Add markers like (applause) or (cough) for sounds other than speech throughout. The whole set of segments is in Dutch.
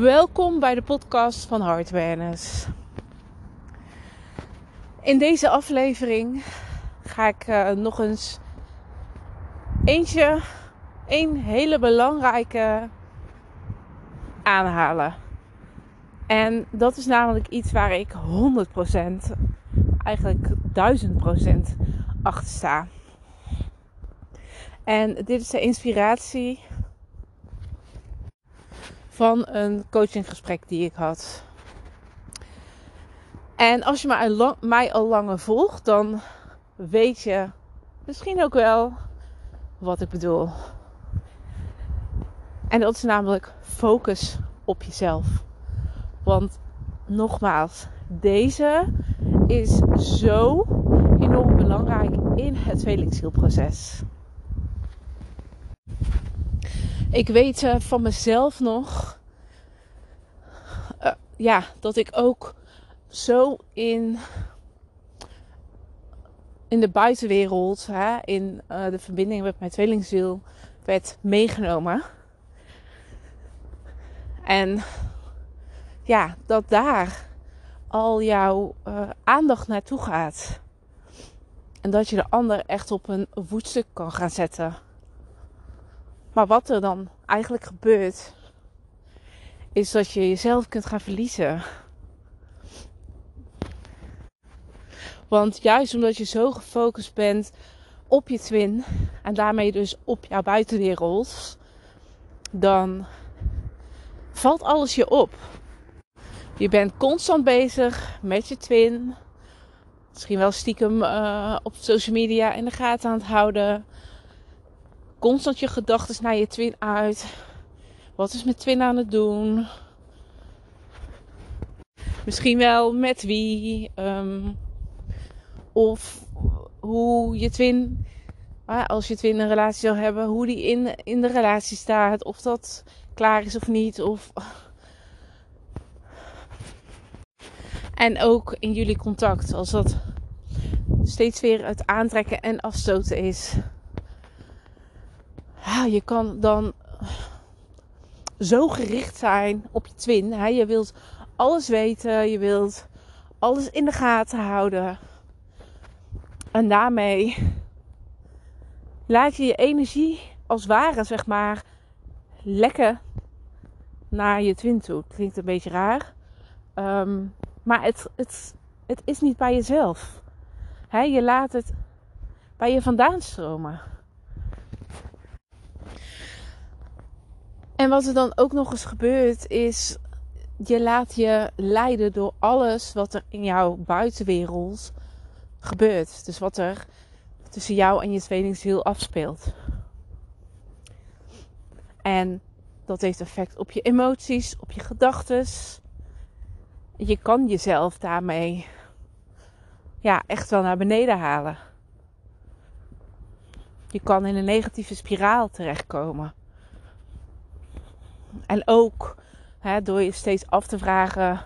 Welkom bij de podcast van Heart Awareness. In deze aflevering ga ik uh, nog eens eentje, een hele belangrijke aanhalen. En dat is namelijk iets waar ik 100%, eigenlijk 1000% achter sta. En dit is de inspiratie van een coachinggesprek die ik had. En als je mij al, langer volgt, dan weet je misschien ook wel wat ik bedoel. En dat is namelijk focus op jezelf. Want nogmaals, deze is zo enorm belangrijk in het tweelingzielproces. Ik weet uh, van mezelf nog, uh, ja, dat ik ook zo in, in de buitenwereld, hè, in uh, de verbinding met mijn tweelingziel, werd meegenomen. En ja, dat daar al jouw aandacht naartoe gaat. En dat je de ander echt op een voetstuk kan gaan zetten. Maar wat er dan eigenlijk gebeurt, is dat je jezelf kunt gaan verliezen. Want juist omdat je zo gefocust bent op je twin en daarmee dus op jouw buitenwereld, dan valt alles je op. Je bent constant bezig met je twin. Misschien wel stiekem uh, op social media in de gaten aan het houden constant je gedachten naar je twin uit. Wat is mijn twin aan het doen? Misschien wel met wie. Um, of hoe je twin, als je twin een relatie zou hebben, hoe die in, in de relatie staat. Of dat klaar is of niet. Of... En ook in jullie contact, als dat steeds weer het aantrekken en afstoten is ja, je kan dan zo gericht zijn op je twin. Hè? Je wilt alles weten, je wilt alles in de gaten houden. En daarmee laat je je energie als ware, zeg maar, lekken naar je twin toe. Klinkt een beetje raar. Um, maar het, het, het is niet bij jezelf. He, je laat het bij je vandaan stromen. En wat er dan ook nog eens gebeurt, is je laat je leiden door alles wat er in jouw buitenwereld gebeurt. Dus wat er tussen jou en je tweelingziel afspeelt. En dat heeft effect op je emoties, op je gedachten. Je kan jezelf daarmee ja, echt wel naar beneden halen. Je kan in een negatieve spiraal terechtkomen. En ook hè, door je steeds af te vragen: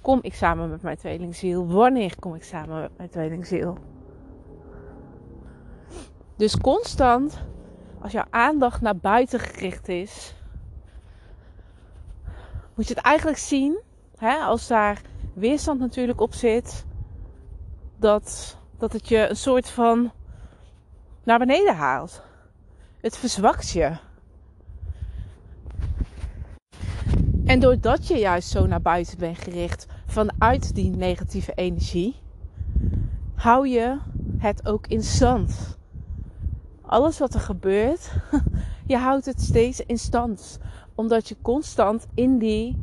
kom ik samen met mijn tweelingziel? Wanneer kom ik samen met mijn tweelingziel? Dus constant, als jouw aandacht naar buiten gericht is, moet je het eigenlijk zien, hè, als daar weerstand natuurlijk op zit, dat, dat het je een soort van naar beneden haalt. Het verzwakt je. En doordat je juist zo naar buiten bent gericht vanuit die negatieve energie, hou je het ook in stand. Alles wat er gebeurt, (laughs) je houdt het steeds in stand. Omdat je constant in die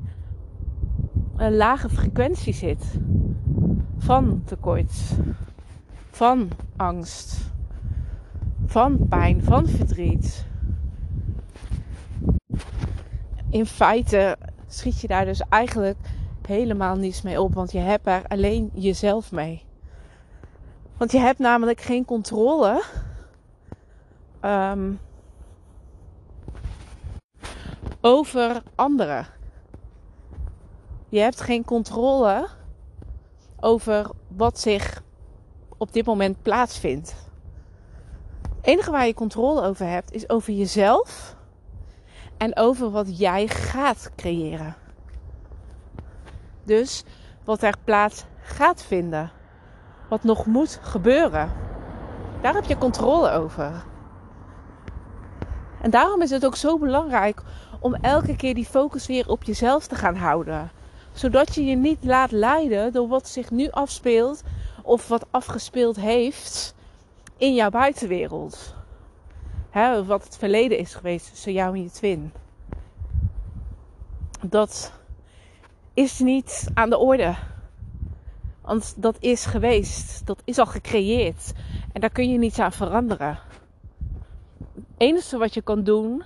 een lage frequentie zit. Van tekort, van angst, van pijn, van verdriet. In feite schiet je daar dus eigenlijk helemaal niets mee op. Want je hebt er alleen jezelf mee. Want je hebt namelijk geen controle. Um, over anderen. Je hebt geen controle over wat zich op dit moment plaatsvindt. Het enige waar je controle over hebt is over jezelf en over wat jij gaat creëren. dus wat er plaats gaat vinden. Wat nog moet gebeuren. Daar heb je controle over. En daarom is het ook zo belangrijk om elke keer die focus weer op jezelf te gaan houden. Zodat je je niet laat leiden door wat zich nu afspeelt of wat afgespeeld heeft in jouw buitenwereld. Wat het verleden is geweest tussen jou en je twin. Dat is niet aan de orde. Want dat is geweest. Dat is al gecreëerd. En daar kun je niets aan veranderen. Het enige wat je kan doen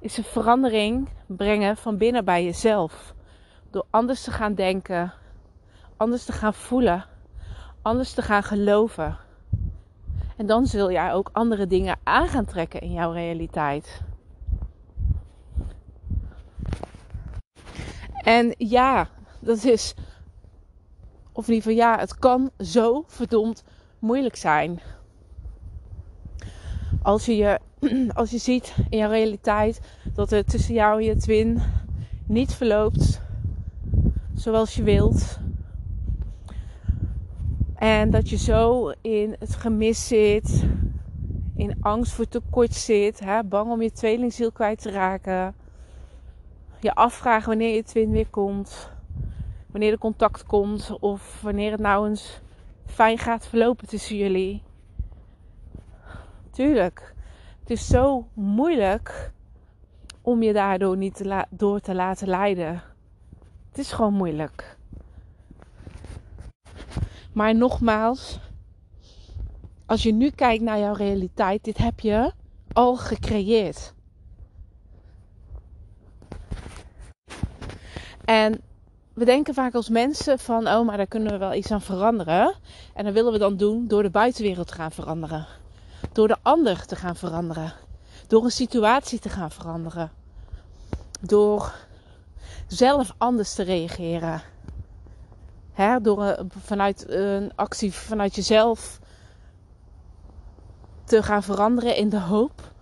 is een verandering brengen van binnen bij jezelf. Door anders te gaan denken, anders te gaan voelen, anders te gaan geloven. En dan zul jij ook andere dingen aan gaan trekken in jouw realiteit. En ja, dat is. Of in ieder geval, ja, het kan zo verdomd moeilijk zijn. Als je, je, (clears throat) als je ziet in jouw realiteit dat het tussen jou en je twin niet verloopt zoals je wilt. En dat je zo in het gemis zit, in angst voor tekort zit, hè, bang om je tweelingziel kwijt te raken. Je afvragen wanneer je twin weer komt, wanneer er contact komt of wanneer het nou eens fijn gaat verlopen tussen jullie. Tuurlijk, het is zo moeilijk om je daardoor niet te door te laten leiden. Het is gewoon moeilijk. Maar nogmaals, als je nu kijkt naar jouw realiteit, dit heb je al gecreëerd. En we denken vaak als mensen van, oh, maar daar kunnen we wel iets aan veranderen. En dat willen we dan doen door de buitenwereld te gaan veranderen. Door de ander te gaan veranderen. Door een situatie te gaan veranderen. Door zelf anders te reageren. Door vanuit een actie vanuit jezelf te gaan veranderen in de hoop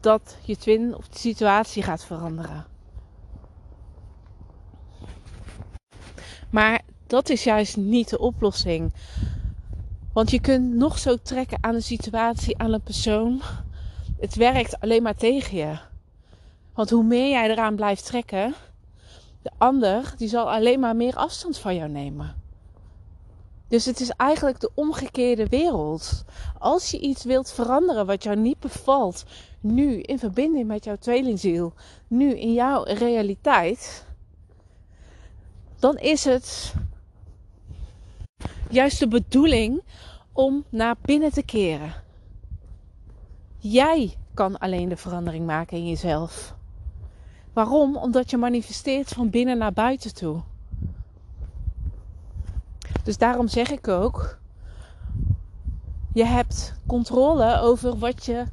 dat je twin of de situatie gaat veranderen. Maar dat is juist niet de oplossing. Want je kunt nog zo trekken aan een situatie, aan een persoon. Het werkt alleen maar tegen je. Want hoe meer jij eraan blijft trekken, de ander die zal alleen maar meer afstand van jou nemen. Dus het is eigenlijk de omgekeerde wereld. Als je iets wilt veranderen wat jou niet bevalt, nu in verbinding met jouw tweelingziel, nu in jouw realiteit, dan is het juist de bedoeling om naar binnen te keren. Jij kan alleen de verandering maken in jezelf. Waarom? Omdat je manifesteert van binnen naar buiten toe. Dus daarom zeg ik ook: je hebt controle over wat je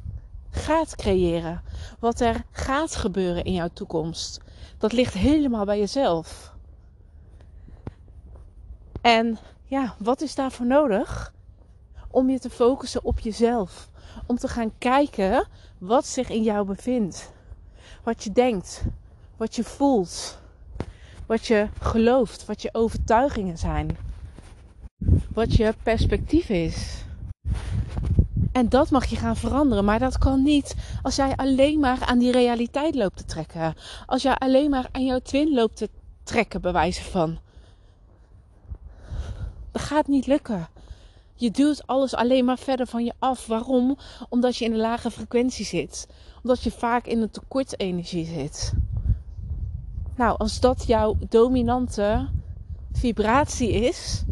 gaat creëren, wat er gaat gebeuren in jouw toekomst. Dat ligt helemaal bij jezelf. En ja, wat is daarvoor nodig? Om je te focussen op jezelf. Om te gaan kijken wat zich in jou bevindt. Wat je denkt, wat je voelt, wat je gelooft, wat je overtuigingen zijn. Wat je perspectief is. En dat mag je gaan veranderen. Maar dat kan niet als jij alleen maar aan die realiteit loopt te trekken. Als jij alleen maar aan jouw twin loopt te trekken, bij wijze van. Dat gaat niet lukken. Je duwt alles alleen maar verder van je af. Waarom? Omdat je in een lage frequentie zit. Omdat je vaak in een tekortenergie zit. Nou, als dat jouw dominante vibratie is,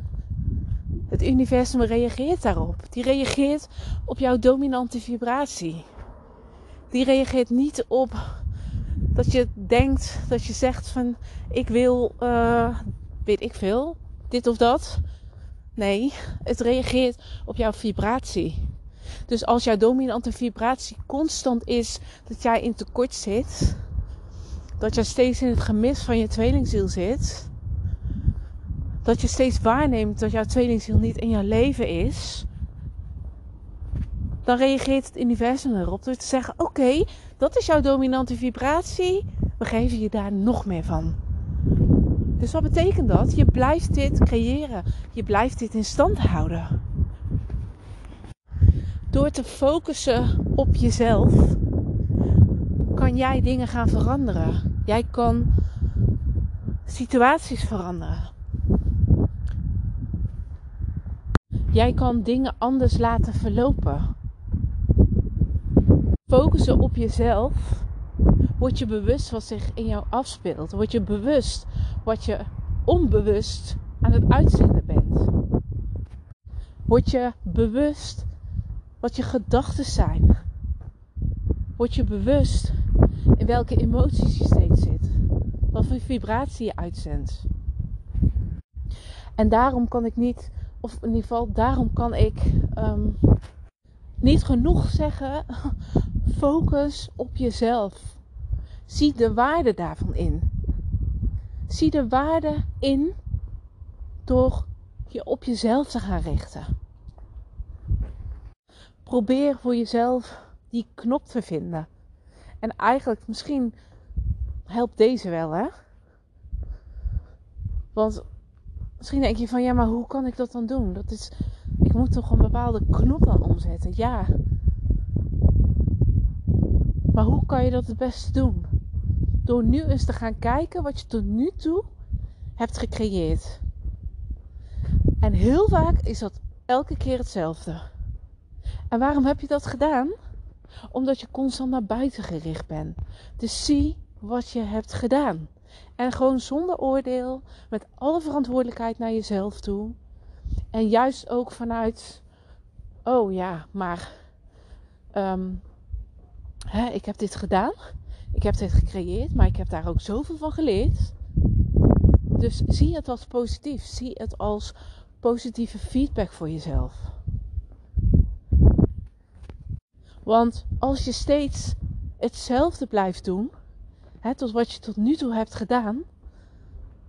het universum reageert daarop. Die reageert op jouw dominante vibratie. Die reageert niet op dat je denkt, dat je zegt van ik wil, uh, weet ik veel, dit of dat. Nee, het reageert op jouw vibratie. Dus als jouw dominante vibratie constant is dat jij in tekort zit, dat jij steeds in het gemis van je tweelingziel zit, dat je steeds waarneemt dat jouw tweelingziel niet in jouw leven is, dan reageert het universum erop door te zeggen: Oké, dat is jouw dominante vibratie, we geven je daar nog meer van. Dus wat betekent dat? Je blijft dit creëren. Je blijft dit in stand houden. Door te focussen op jezelf kan jij dingen gaan veranderen. Jij kan situaties veranderen. Jij kan dingen anders laten verlopen. Focussen op jezelf. Word je bewust wat zich in jou afspeelt. Word je bewust wat je onbewust aan het uitzenden bent. Word je bewust wat je gedachten zijn. Word je bewust in welke emoties je steeds zit. Wat voor vibratie je uitzendt. En daarom kan ik niet, of in ieder geval daarom kan ik um, niet genoeg zeggen. (laughs) Focus op jezelf. Zie de waarde daarvan in. Zie de waarde in door je op jezelf te gaan richten. Probeer voor jezelf die knop te vinden. En eigenlijk, misschien helpt deze wel, hè? Want misschien denk je van, ja, maar hoe kan ik dat dan doen? Dat is, ik moet toch een bepaalde knop dan omzetten. Ja. Maar hoe kan je dat het beste doen? Door nu eens te gaan kijken wat je tot nu toe hebt gecreëerd. En heel vaak is dat elke keer hetzelfde. En waarom heb je dat gedaan? Omdat je constant naar buiten gericht bent. Dus zie wat je hebt gedaan. En gewoon zonder oordeel, met alle verantwoordelijkheid naar jezelf toe. En juist ook vanuit, oh ja, maar um, hè, ik heb dit gedaan. Ik heb dit gecreëerd, maar ik heb daar ook zoveel van geleerd. Dus zie het als positief. Zie het als positieve feedback voor jezelf. Want als je steeds hetzelfde blijft doen, hè, tot wat je tot nu toe hebt gedaan,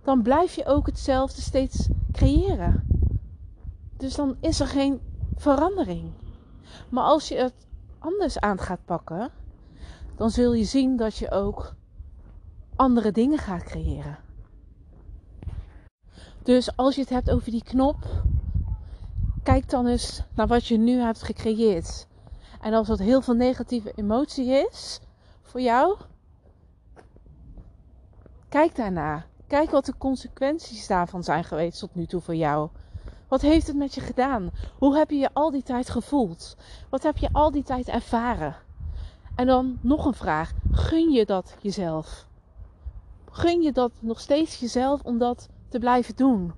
dan blijf je ook hetzelfde steeds creëren. Dus dan is er geen verandering. Maar als je het anders aan gaat pakken, dan zul je zien dat je ook andere dingen gaat creëren. Dus als je het hebt over die knop, kijk dan eens naar wat je nu hebt gecreëerd. En als dat heel veel negatieve emotie is voor jou, kijk daarna. Kijk wat de consequenties daarvan zijn geweest tot nu toe voor jou. Wat heeft het met je gedaan? Hoe heb je je al die tijd gevoeld? Wat heb je al die tijd ervaren? En dan nog een vraag: gun je dat jezelf? Gun je dat nog steeds jezelf om dat te blijven doen?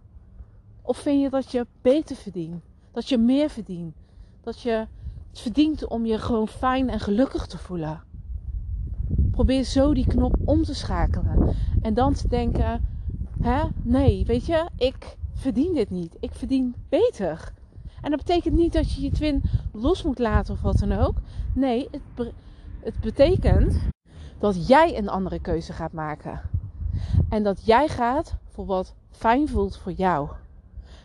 Of vind je dat je beter verdient? Dat je meer verdient? Dat je het verdient om je gewoon fijn en gelukkig te voelen? Probeer zo die knop om te schakelen. En dan te denken: hè, nee, weet je, ik verdien dit niet. Ik verdien beter. En dat betekent niet dat je je twin los moet laten of wat dan ook. Nee, het, het betekent dat jij een andere keuze gaat maken. En dat jij gaat voor wat fijn voelt voor jou.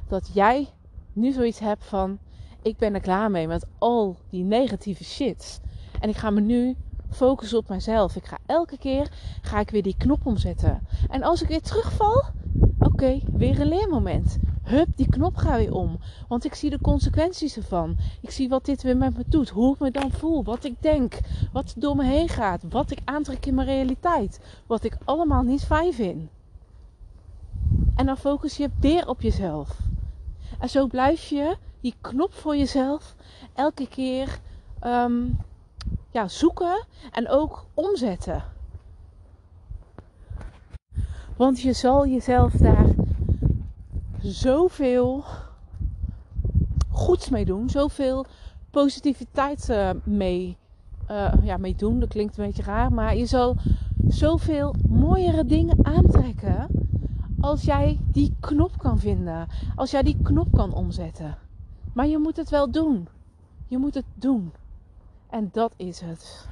Dat jij nu zoiets hebt van: ik ben er klaar mee met al die negatieve shit. En ik ga me nu focussen op mezelf. Ik ga elke keer ga ik weer die knop omzetten. En als ik weer terugval, oké, weer een leermoment. Hup, die knop ga weer om. Want ik zie de consequenties ervan. Ik zie wat dit weer met me doet. Hoe ik me dan voel. Wat ik denk. Wat door me heen gaat. Wat ik aantrek in mijn realiteit. Wat ik allemaal niet fijn vind. En dan focus je weer op jezelf. En zo blijf je die knop voor jezelf elke keer um, ja, zoeken en ook omzetten. Want je zal jezelf daar zoveel goeds mee doen, zoveel positiviteit uh, mee, uh, ja, mee doen. Dat klinkt een beetje raar, maar je zal zoveel mooiere dingen aantrekken als jij die knop kan vinden, als jij die knop kan omzetten. Maar je moet het wel doen. Je moet het doen. En dat is het.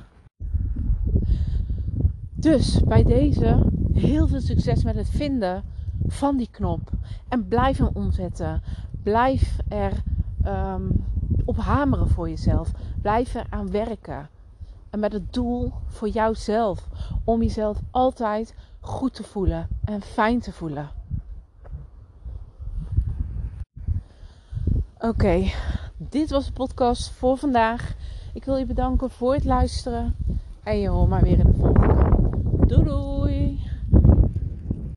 Dus bij deze heel veel succes met het vinden van die knop. En blijf hem omzetten. Blijf er um, op hameren voor jezelf. Blijf er aan werken. En met het doel voor jouzelf. Om jezelf altijd goed te voelen en fijn te voelen. Oké, dit was de podcast voor vandaag. Ik wil je bedanken voor het luisteren. En je hoort maar weer in de volgende. Doei doei!